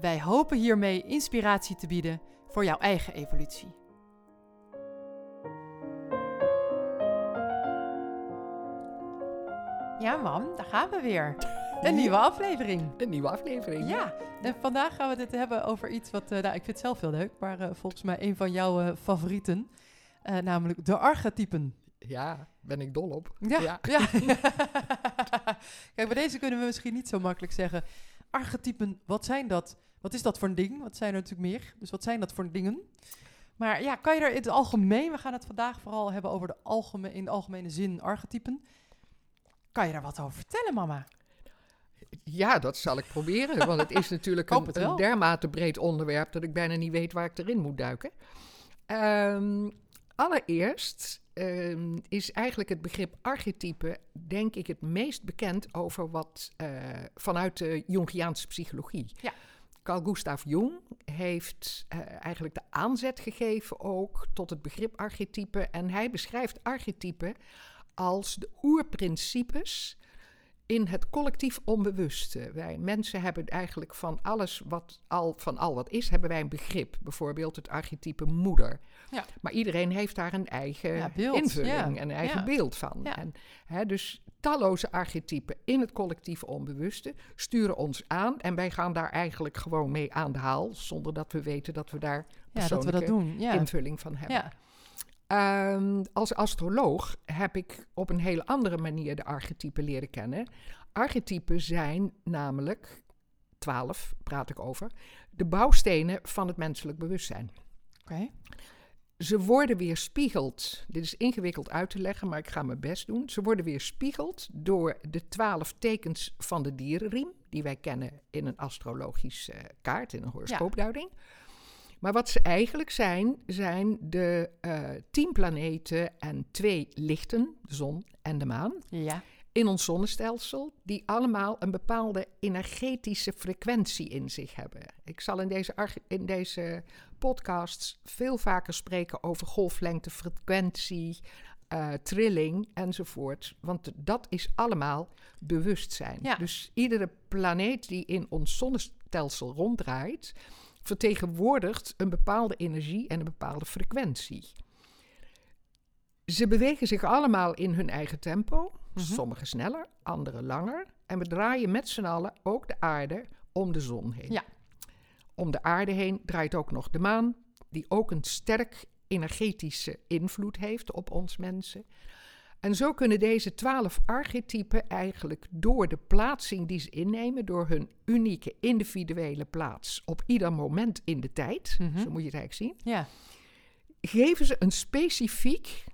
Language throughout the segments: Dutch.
Wij hopen hiermee inspiratie te bieden voor jouw eigen evolutie. Ja, mam, daar gaan we weer. Een nieuwe aflevering. Een nieuwe aflevering. Ja, en vandaag gaan we het hebben over iets wat, uh, nou, ik vind het zelf heel leuk, maar uh, volgens mij een van jouw uh, favorieten, namelijk de archetypen. Ja, ben ik dol op. Ja, ja. ja. Kijk, bij deze kunnen we misschien niet zo makkelijk zeggen. Archetypen, wat zijn dat? Wat is dat voor een ding? Wat zijn er natuurlijk meer? Dus wat zijn dat voor dingen? Maar ja, kan je er in het algemeen, we gaan het vandaag vooral hebben over de algemeen, in de algemene zin archetypen. Kan je daar wat over vertellen, mama? Ja, dat zal ik proberen. Want het is natuurlijk een, een, dermate breed onderwerp dat ik bijna niet weet waar ik erin moet duiken. Um, allereerst um, is eigenlijk het begrip archetype, denk ik, het meest bekend over wat uh, vanuit de Jungiaanse psychologie. Ja. Carl Gustav Jung heeft uh, eigenlijk de aanzet gegeven ook tot het begrip archetype. En hij beschrijft archetype als de oerprincipes in het collectief onbewuste. Wij mensen hebben eigenlijk van alles wat al, van al wat is, hebben wij een begrip. Bijvoorbeeld het archetype moeder. Ja. Maar iedereen heeft daar een eigen Ja, invulling, ja. een eigen beeld van. En, hè, dus talloze archetypen in het collectief onbewuste sturen ons aan. En wij gaan daar eigenlijk gewoon mee aan de haal, zonder dat we weten dat we daar Ja, dat we persoonlijke dat doen. Ja. invulling van hebben. Ja. Ehm, als astroloog heb ik op een hele andere manier de archetypen leren kennen. Archetypen zijn namelijk, twaalf praat ik over, de bouwstenen van het menselijk bewustzijn. Oké. Ze worden weerspiegeld, dit is ingewikkeld uit te leggen, maar ik ga mijn best doen. Ze worden weerspiegeld door de twaalf tekens van de dierenriem, die wij kennen in een astrologische kaart, in een horoscoopduiding. Maar wat ze eigenlijk zijn, zijn de eh, tien planeten en twee lichten, de zon en de maan, Ja. in ons zonnestelsel, die allemaal een bepaalde energetische frequentie in zich hebben. Ik zal in deze, in deze podcasts veel vaker spreken over golflengte, frequentie, eh, trilling enzovoort. Want dat is allemaal bewustzijn. Ja. Dus iedere planeet die in ons zonnestelsel ronddraait, vertegenwoordigt een bepaalde energie en een bepaalde frequentie. Ze bewegen zich allemaal in hun eigen tempo, Mhm. sommige sneller, andere langer. En we draaien met z'n allen ook de aarde om de zon heen. Ja. Om de aarde heen draait ook nog de maan, die ook een sterk energetische invloed heeft op ons mensen. En zo kunnen deze twaalf archetypen eigenlijk door de plaatsing die ze innemen, door hun unieke individuele plaats op ieder moment in de tijd, Mhm. zo moet je het eigenlijk zien, Ja. geven ze een specifiek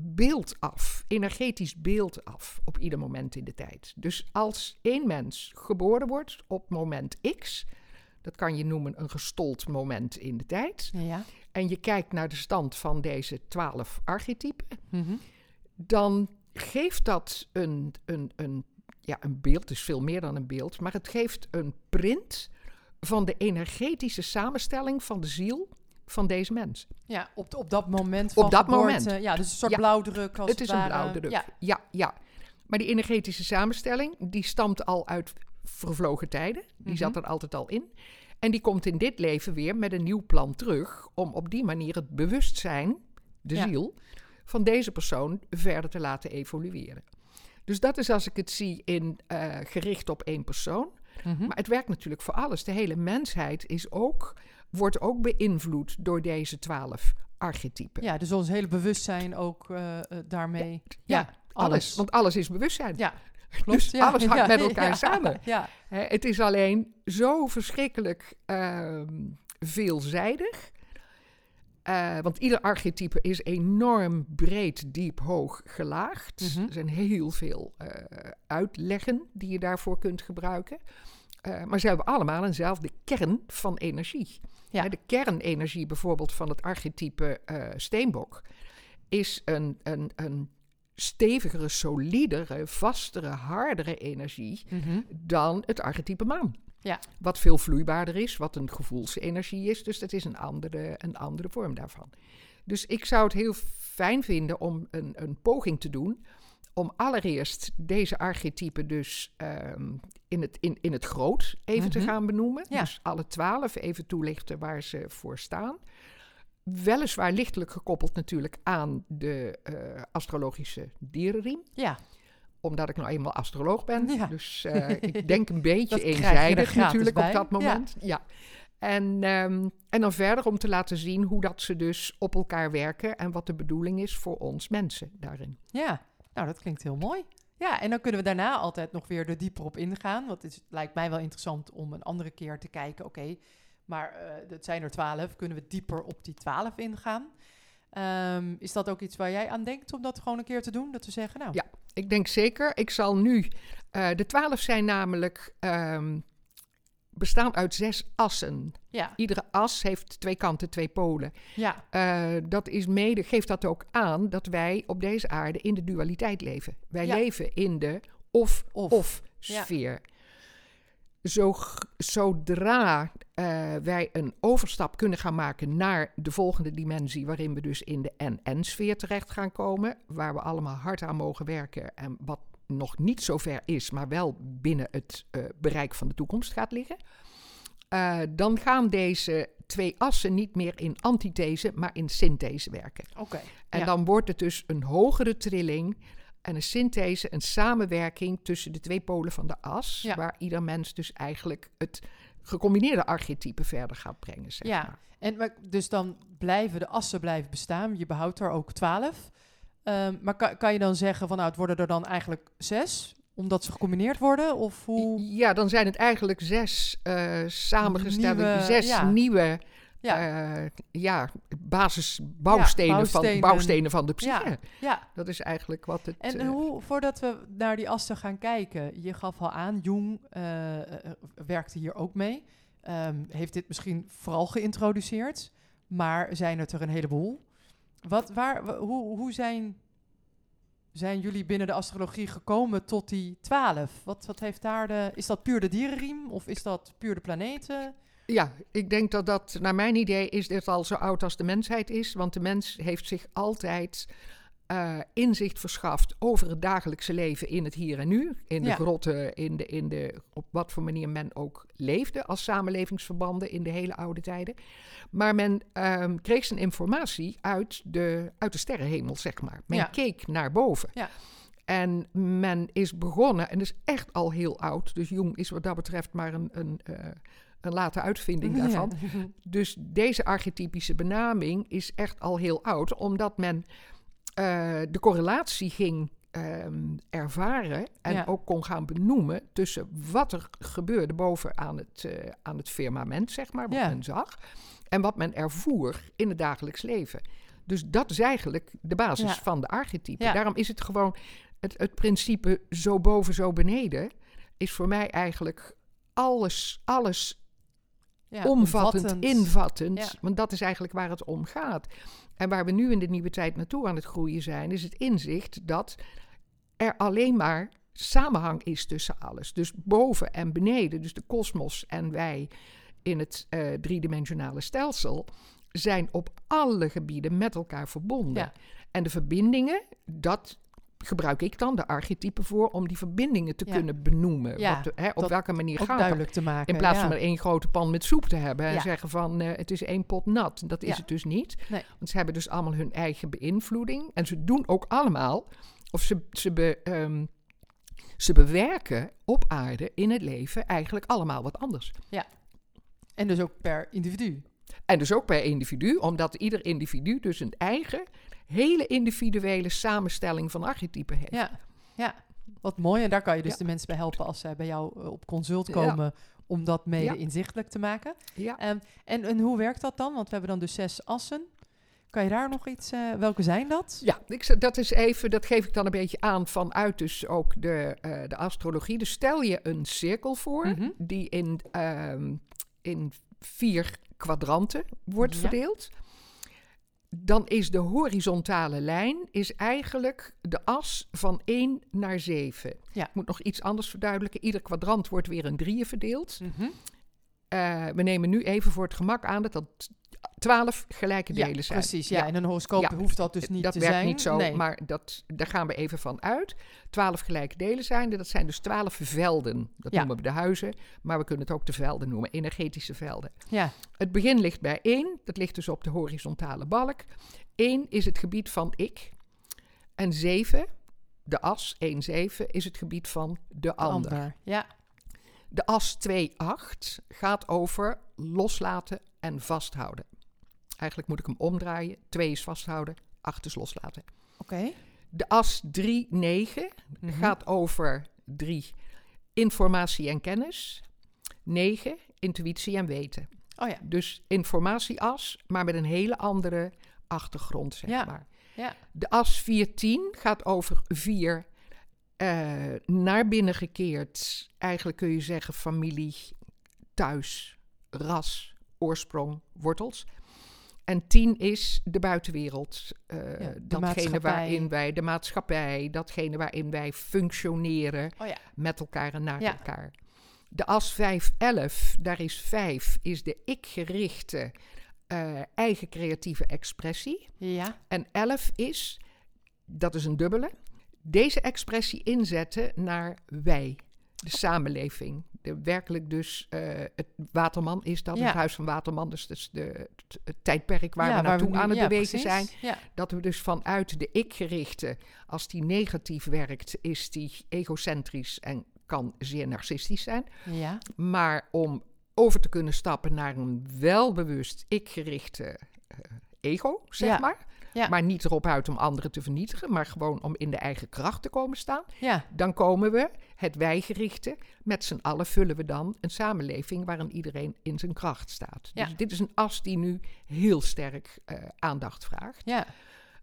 beeld af, energetisch beeld af op ieder moment in de tijd. Dus als één mens geboren wordt op moment X, dat kan je noemen een gestold moment in de tijd, Ja. en je kijkt naar de stand van deze twaalf archetypen, Mhm. Dan geeft dat een, een, een, ja, een beeld, het is veel meer dan een beeld, maar het geeft een print van de energetische samenstelling van de ziel van deze mens. Ja, op, op dat moment van Op dat geboorte. moment. Ja, dus een soort Ja. blauwdruk als het is een ware. blauwdruk. Ja. ja, ja. Maar die energetische samenstelling, die stamt al uit vervlogen tijden. Die Mhm. zat er altijd al in. En die komt in dit leven weer met een nieuw plan terug... om op die manier het bewustzijn, de Ja. ziel, van deze persoon verder te laten evolueren. Dus dat is als ik het zie in eh, gericht op één persoon. Mhm. Maar het werkt natuurlijk voor alles. De hele mensheid is ook, wordt ook beïnvloed door deze twaalf archetypen. ja, dus ons hele bewustzijn ook eh, eh, daarmee. Ja, Ja, alles. Want alles is bewustzijn. Ja, klopt. Dus ja. alles hangt Ja, met elkaar ja, samen. Ja, Hè, het is alleen zo verschrikkelijk ehm, veelzijdig. Eh, want ieder archetype is enorm breed, diep, hoog gelaagd. Mhm. Er zijn heel veel eh, uitleggen die je daarvoor kunt gebruiken. Eh, maar ze hebben allemaal eenzelfde kern van energie. Ja. De kernenergie bijvoorbeeld van het archetype steenbok is een, een, een stevigere, solidere, vastere, hardere energie Mhm. dan het archetype maan. Ja. Wat veel vloeibaarder is, wat een gevoelsenergie is. Dus dat is een andere, een andere vorm daarvan. Dus ik zou het heel fijn vinden om een, een poging te doen. Om allereerst deze archetypen dus ehm, in, het, in, in het groot even te Mhm. gaan benoemen. Ja. Dus alle twaalf even toelichten waar ze voor staan. Weliswaar lichtelijk gekoppeld natuurlijk aan de eh, astrologische dierenriem Ja, omdat ik nou eenmaal astroloog ben. Ja. Dus eh, ik denk een beetje eenzijdig natuurlijk bij. op dat moment. Ja. En, ehm, en dan verder om te laten zien hoe dat ze dus op elkaar werken en wat de bedoeling is voor ons mensen daarin. ja. Nou, dat klinkt heel mooi. Ja, en dan kunnen we daarna altijd nog weer er dieper op ingaan. Want het is, lijkt mij wel interessant om een andere keer te kijken. Oké, maar eh het zijn er twaalf. Kunnen we dieper op die twaalf ingaan? Ehm, is dat ook iets waar jij aan denkt om dat gewoon een keer te doen? Dat we zeggen, nou, Ja. Ik denk zeker, ik zal nu. eh, de twaalf zijn namelijk ehm, bestaan uit zes assen. ja, Iedere as heeft twee kanten, twee polen. ja, Eh, dat is mede, geeft dat ook aan dat wij op deze aarde in de dualiteit leven. Wij Ja. leven in de of-of Of. Ja. Zo, zodra eh, wij een overstap kunnen gaan maken naar de volgende dimensie, waarin we dus in de NN-sfeer terecht gaan komen, waar we allemaal hard aan mogen werken en wat nog niet zo ver is, maar wel binnen het eh, bereik van de toekomst gaat liggen. Eh, dan gaan deze twee assen niet meer in antithese, maar in synthese werken. oké. En ja. dan wordt het dus een hogere trilling en een synthese, een samenwerking tussen de twee polen van de as, Ja. waar ieder mens dus eigenlijk het gecombineerde archetype verder gaat brengen. Zeg Ja. maar. En maar, dus dan blijven de assen blijven bestaan. Je behoudt er ook twaalf. Ehm, maar kan, kan je dan zeggen van nou, het worden er dan eigenlijk zes? Omdat ze gecombineerd worden? Of hoe? Ja, dan zijn het eigenlijk zes eh, samengestelde, Nieuwe- zes ja. nieuwe Ja, ja. ja, basisbouwstenen van, bouwstenen. bouwstenen van de psyche. ja, ja. Dat is eigenlijk wat het... En eh, hoe, voordat we naar die assen gaan kijken, je gaf al aan, Jung eh, werkte hier ook mee. Ehm, heeft dit misschien vooral geïntroduceerd, maar zijn het er een heleboel? Wat, waar, wa- hoe, hoe zijn, zijn jullie binnen de astrologie gekomen tot die twaalf? Wat, wat heeft daar de, is dat puur de dierenriem of is dat puur de planeten? Ja, ik denk dat dat, naar mijn idee, is dit al zo oud als de mensheid is. Want de mens heeft zich altijd eh, inzicht verschaft over het dagelijkse leven in het hier en nu. In de Ja. grotten, in de, in de, op wat voor manier men ook leefde als samenlevingsverbanden in de hele oude tijden. Maar men ehm, kreeg zijn informatie uit de, uit de sterrenhemel, zeg maar. Men Ja. keek naar boven. Ja. En men is begonnen, en dat is echt al heel oud. Dus Jung is wat dat betreft maar een, een, eh, een late uitvinding daarvan. Ja. Dus deze archetypische benaming is echt al heel oud, omdat men eh, de correlatie ging ehm, ervaren en Ja. ook kon gaan benoemen tussen wat er gebeurde boven aan het, eh, aan het firmament, zeg maar, wat Ja. men zag, en wat men ervoer in het dagelijks leven. Dus dat is eigenlijk de basis van de archetype. Daarom is het gewoon het, het principe zo boven, zo beneden, is voor mij eigenlijk alles, alles Ja, omvattend, omvattend. invattend. Ja. Want dat is eigenlijk waar het om gaat. En waar we nu in de nieuwe tijd naartoe aan het groeien zijn, is het inzicht dat er alleen maar samenhang is tussen alles. Dus boven en beneden, dus de kosmos en wij in het eh, driedimensionale stelsel, zijn op alle gebieden met elkaar verbonden. Ja. En de verbindingen, dat gebruik ik dan, de archetypen voor, om die verbindingen te Ja. kunnen benoemen. Ja, Wat hè, op welke manier gaat duidelijk te maken. In plaats ja. van maar één grote pan met soep te hebben en Ja. zeggen van eh, het is één pot nat. Dat is Ja. het dus niet. Nee. Want ze hebben dus allemaal hun eigen beïnvloeding. En ze doen ook allemaal, of ze, ze, be, ehm, ze bewerken op aarde in het leven eigenlijk allemaal wat anders. En dus ook per individu. En dus ook per individu, omdat ieder individu dus een eigen, hele individuele samenstelling van archetypen heeft. Ja, ja. Wat mooi. En daar kan je dus Ja. de mensen bij helpen als zij bij jou eh, op consult Ja. komen. Om dat mede Ja. inzichtelijk te maken. Ja. Ehm, en, en hoe werkt dat dan? Want we hebben dan dus zes assen. Kan je daar nog iets... eh, welke zijn dat? Ja, ik, dat is even, dat geef ik dan een beetje aan vanuit dus ook de, eh, de astrologie. Dus stel je een cirkel voor Mhm. die in, ehm, in vier kwadranten wordt Ja. verdeeld. Dan is de horizontale lijn is eigenlijk de as van 1 naar 7. Ja. Ik moet nog iets anders verduidelijken. Ieder kwadrant wordt weer in drieën verdeeld. Mhm. Eh, we nemen nu even voor het gemak aan dat dat 12 gelijke Ja, delen zijn. precies. Ja. In een horoscoop Ja. hoeft dat dus niet dat te werkt zijn. niet zo, Nee. maar dat, daar gaan we even van uit. Twaalf gelijke delen zijn er. Dat zijn dus twaalf velden. Dat noemen we de huizen, maar we kunnen het ook de velden noemen, energetische velden. Ja, Het begin ligt bij één, dat ligt dus op de horizontale balk. Één is het gebied van ik. En zeven, de as 1-7, is het gebied van de ander. ander. Ja, De as 2-8 gaat over loslaten en vasthouden. Eigenlijk moet ik hem omdraaien. 2 is vasthouden, 8 is loslaten. oké. De as 3-9 Mhm. gaat over 3 informatie en kennis. 9 intuïtie en weten. Oh ja, Dus informatieas, maar met een hele andere achtergrond, zeg Ja. maar. ja. De as 410 gaat over 4 naar binnen gekeerd. Eigenlijk kun je zeggen familie, thuis, ras, oorsprong, wortels. En 10 is de buitenwereld. eh, de datgene waarin wij, de maatschappij, datgene waarin wij functioneren Oh ja. met elkaar en naar Ja. elkaar. De as 511, daar is 5, is de ik-gerichte eh, eigen creatieve expressie. Ja, En 11 is, dat is een dubbele, deze expressie inzetten naar wij, de samenleving. De, werkelijk dus, eh, het Waterman is dat, Ja. het Huis van Waterman, dus, dus de, het, het tijdperk waar ja, we naartoe nu- aan het ja, bewegen precies. zijn. Dat we dus vanuit de ik-gerichte, als die negatief werkt, is die egocentrisch en kan zeer narcistisch zijn. ja, Maar om over te kunnen stappen naar een welbewust ik-gerichte eh, ego, zeg Ja. maar. Ja. Maar niet erop uit om anderen te vernietigen, maar gewoon om in de eigen kracht te komen staan. ja, Dan komen we, het wijgerichte, met z'n allen vullen we dan een samenleving waarin iedereen in zijn kracht staat. Dus dit is een as die nu heel sterk eh, aandacht vraagt. ja.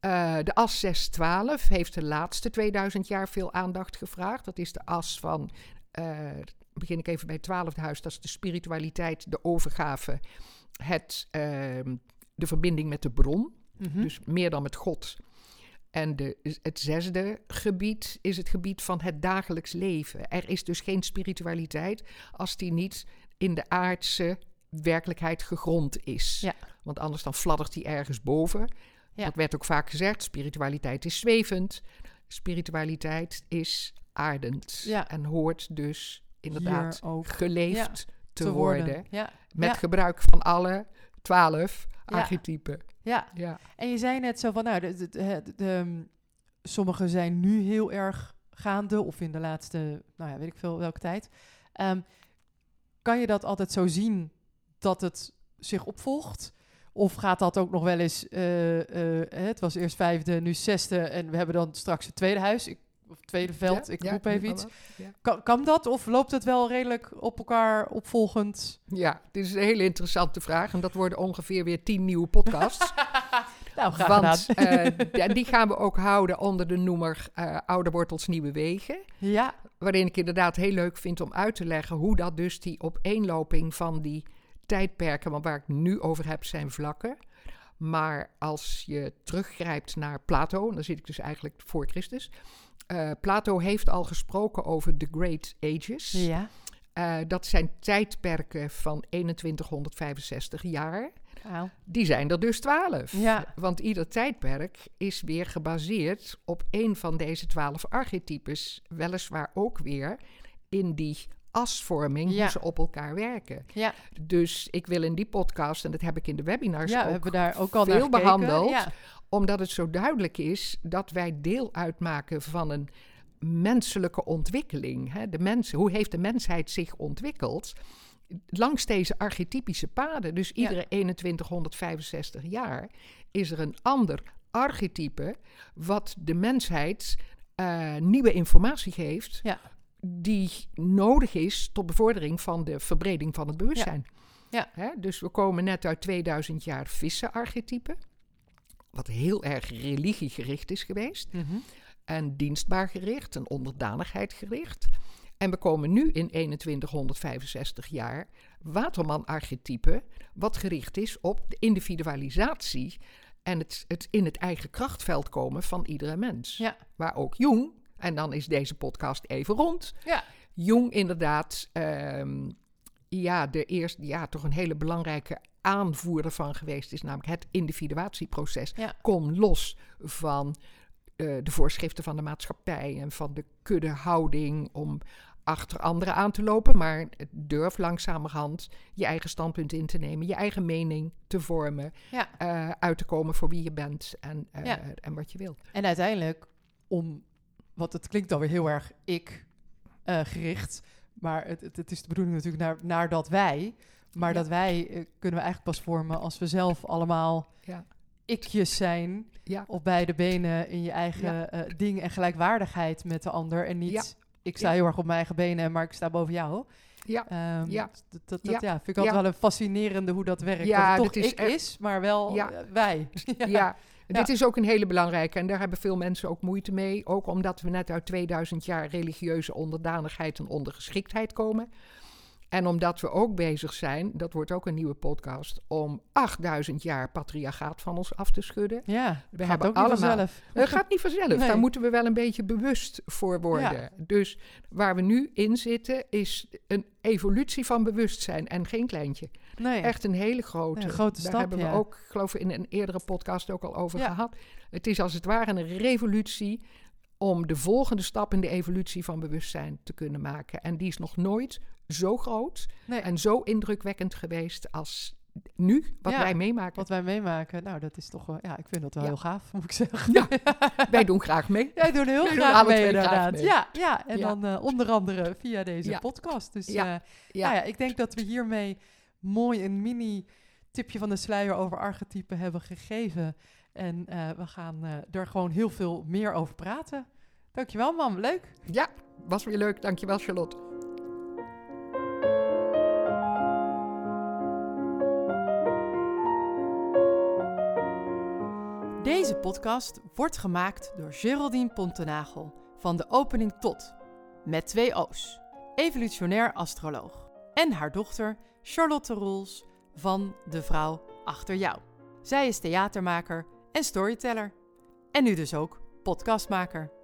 Eh, de as 612 heeft de laatste 2000 jaar veel aandacht gevraagd. Dat is de as van, eh, begin ik even bij het twaalfde huis, dat is de spiritualiteit, de overgave, het, ehm, de verbinding met de bron, Mhm. dus meer dan met God. En de, het zesde gebied is het gebied van het dagelijks leven. Er is dus geen spiritualiteit als die niet in de aardse werkelijkheid gegrond is. Ja. Want anders dan fladdert die ergens boven. Ja. Dat werd ook vaak gezegd. Spiritualiteit is zwevend. Spiritualiteit is aardend. Ja. En hoort dus inderdaad geleefd te, worden. Met gebruik van alle twaalf archetypen. Ja. Ja. En je zei net zo van, nou, de, de, de, de- de- sommige zijn nu heel erg gaande, of in de laatste, nou ja, weet ik veel welke tijd. Ehm, kan je dat altijd zo zien dat het zich opvolgt? Of gaat dat ook nog wel eens, eh, eh, het was eerst vijfde, nu zesde en we hebben dan straks het tweede huis, ik, of tweede veld, Ja, ik ja, roep even iets. Ja. Kan, kan dat of loopt het wel redelijk op elkaar opvolgend? Ja, dit is een hele interessante vraag. En dat worden ongeveer weer tien nieuwe podcasts. Nou, graag Want gedaan. en die gaan we ook houden onder de noemer eh, Oude Wortels, Nieuwe Wegen. Ja, Waarin ik inderdaad heel leuk vind om uit te leggen hoe dat dus die opeenloping van die tijdperken, want waar ik nu over heb, zijn vlakken. Maar als je teruggrijpt naar Plato, dan zit ik dus eigenlijk voor Christus. Eh, Plato heeft al gesproken over the Great Ages. ja. Eh, dat zijn tijdperken van 2165 jaar. Die zijn er dus twaalf. Ja. Want ieder tijdperk is weer gebaseerd op een van deze twaalf archetypes. Weliswaar ook weer in die asvorming, Ja. hoe ze op elkaar werken. Ja, Dus ik wil in die podcast, en dat heb ik in de webinars ja we ook hebben daar ook al veel behandeld. Ja. omdat het zo duidelijk is dat wij deel uitmaken van een menselijke ontwikkeling. Hè? De mensen, hoe heeft de mensheid zich ontwikkeld? Langs deze archetypische paden. Dus iedere 2165 jaar is er een ander archetype wat de mensheid eh, nieuwe informatie geeft Ja. Die nodig is tot bevordering van de verbreding van het bewustzijn. Ja. Hè? Dus we komen net uit 2000 jaar vissenarchetype. wat heel erg religiegericht is geweest. Mhm. En dienstbaar gericht en onderdanigheid gericht. En we komen nu in 2165 jaar Waterman-archetype, wat gericht is op de individualisatie en het, het in het eigen krachtveld komen van iedere mens. Ja. Waar ook Jung, en dan is deze podcast even rond, Ja. Jung inderdaad, ehm, ja, de eerste, ja, toch een hele belangrijke aanvoerder van geweest is, namelijk het individuatieproces. Ja. Kom los van eh, de voorschriften van de maatschappij en van de kuddehouding om achter anderen aan te lopen, maar durf langzamerhand je eigen standpunt in te nemen, je eigen mening te vormen, Ja. eh, uit te komen voor wie je bent en, eh, Ja. en wat je wil. En uiteindelijk, om, want het klinkt alweer heel erg ik eh, gericht, maar het, het, het is de bedoeling natuurlijk naar, naar dat wij. Maar Ja. dat wij eh, kunnen we eigenlijk pas vormen als we zelf allemaal Ja. ikjes zijn. Ja. Op beide benen in je eigen eh, ding en gelijkwaardigheid met de ander. En niet, ik sta heel erg op mijn eigen benen, maar ik sta boven jou. Ja. Ehm, Ja. Dat, dat, dat ja. vind ik altijd wel een fascinerende hoe dat werkt. Ja, dat het toch dat is ik echt- is, maar wel wij. Ja. Dit is ook een hele belangrijke en daar hebben veel mensen ook moeite mee. Ook omdat we net uit 2000 jaar religieuze onderdanigheid en ondergeschiktheid komen. En omdat we ook bezig zijn, dat wordt ook een nieuwe podcast, om 8000 jaar patriarchaat van ons af te schudden. Ja, We gaat hebben ook niet allemaal- vanzelf. Dat gaat niet vanzelf. Nee. Daar moeten we wel een beetje bewust voor worden. Ja. Dus waar we nu in zitten, is een evolutie van bewustzijn en geen kleintje. Nee. Echt een hele grote. Een grote Daar stap, hebben we ja. ook, geloof ik, in een eerdere podcast ook al over gehad. Het is als het ware een revolutie om de volgende stap in de evolutie van bewustzijn te kunnen maken. En die is nog nooit zo groot Nee. en zo indrukwekkend geweest als nu, wat Ja, wij meemaken. Wat wij meemaken, nou, dat is toch wel, ja, ik vind dat wel Ja. heel gaaf, moet ik zeggen. Ja. Wij doen graag mee. Heel Wij doen graag alle mee, graag inderdaad. mee. Ja, ja, en dan eh, onder andere via deze podcast. Dus. Ja. Nou ja, ik denk dat we hiermee mooi een mini tipje van de sluier over archetypen hebben gegeven. En eh, we gaan er gewoon heel veel meer over praten. Dankjewel, mam. Leuk. Ja, was weer leuk. Dankjewel, Charlotte. Podcast wordt gemaakt door Geraldine Pontenagel van de opening tot, met twee O's, evolutionair astroloog. En haar dochter Charlotte Roels van De Vrouw Achter Jou. Zij is theatermaker en storyteller. En nu dus ook podcastmaker.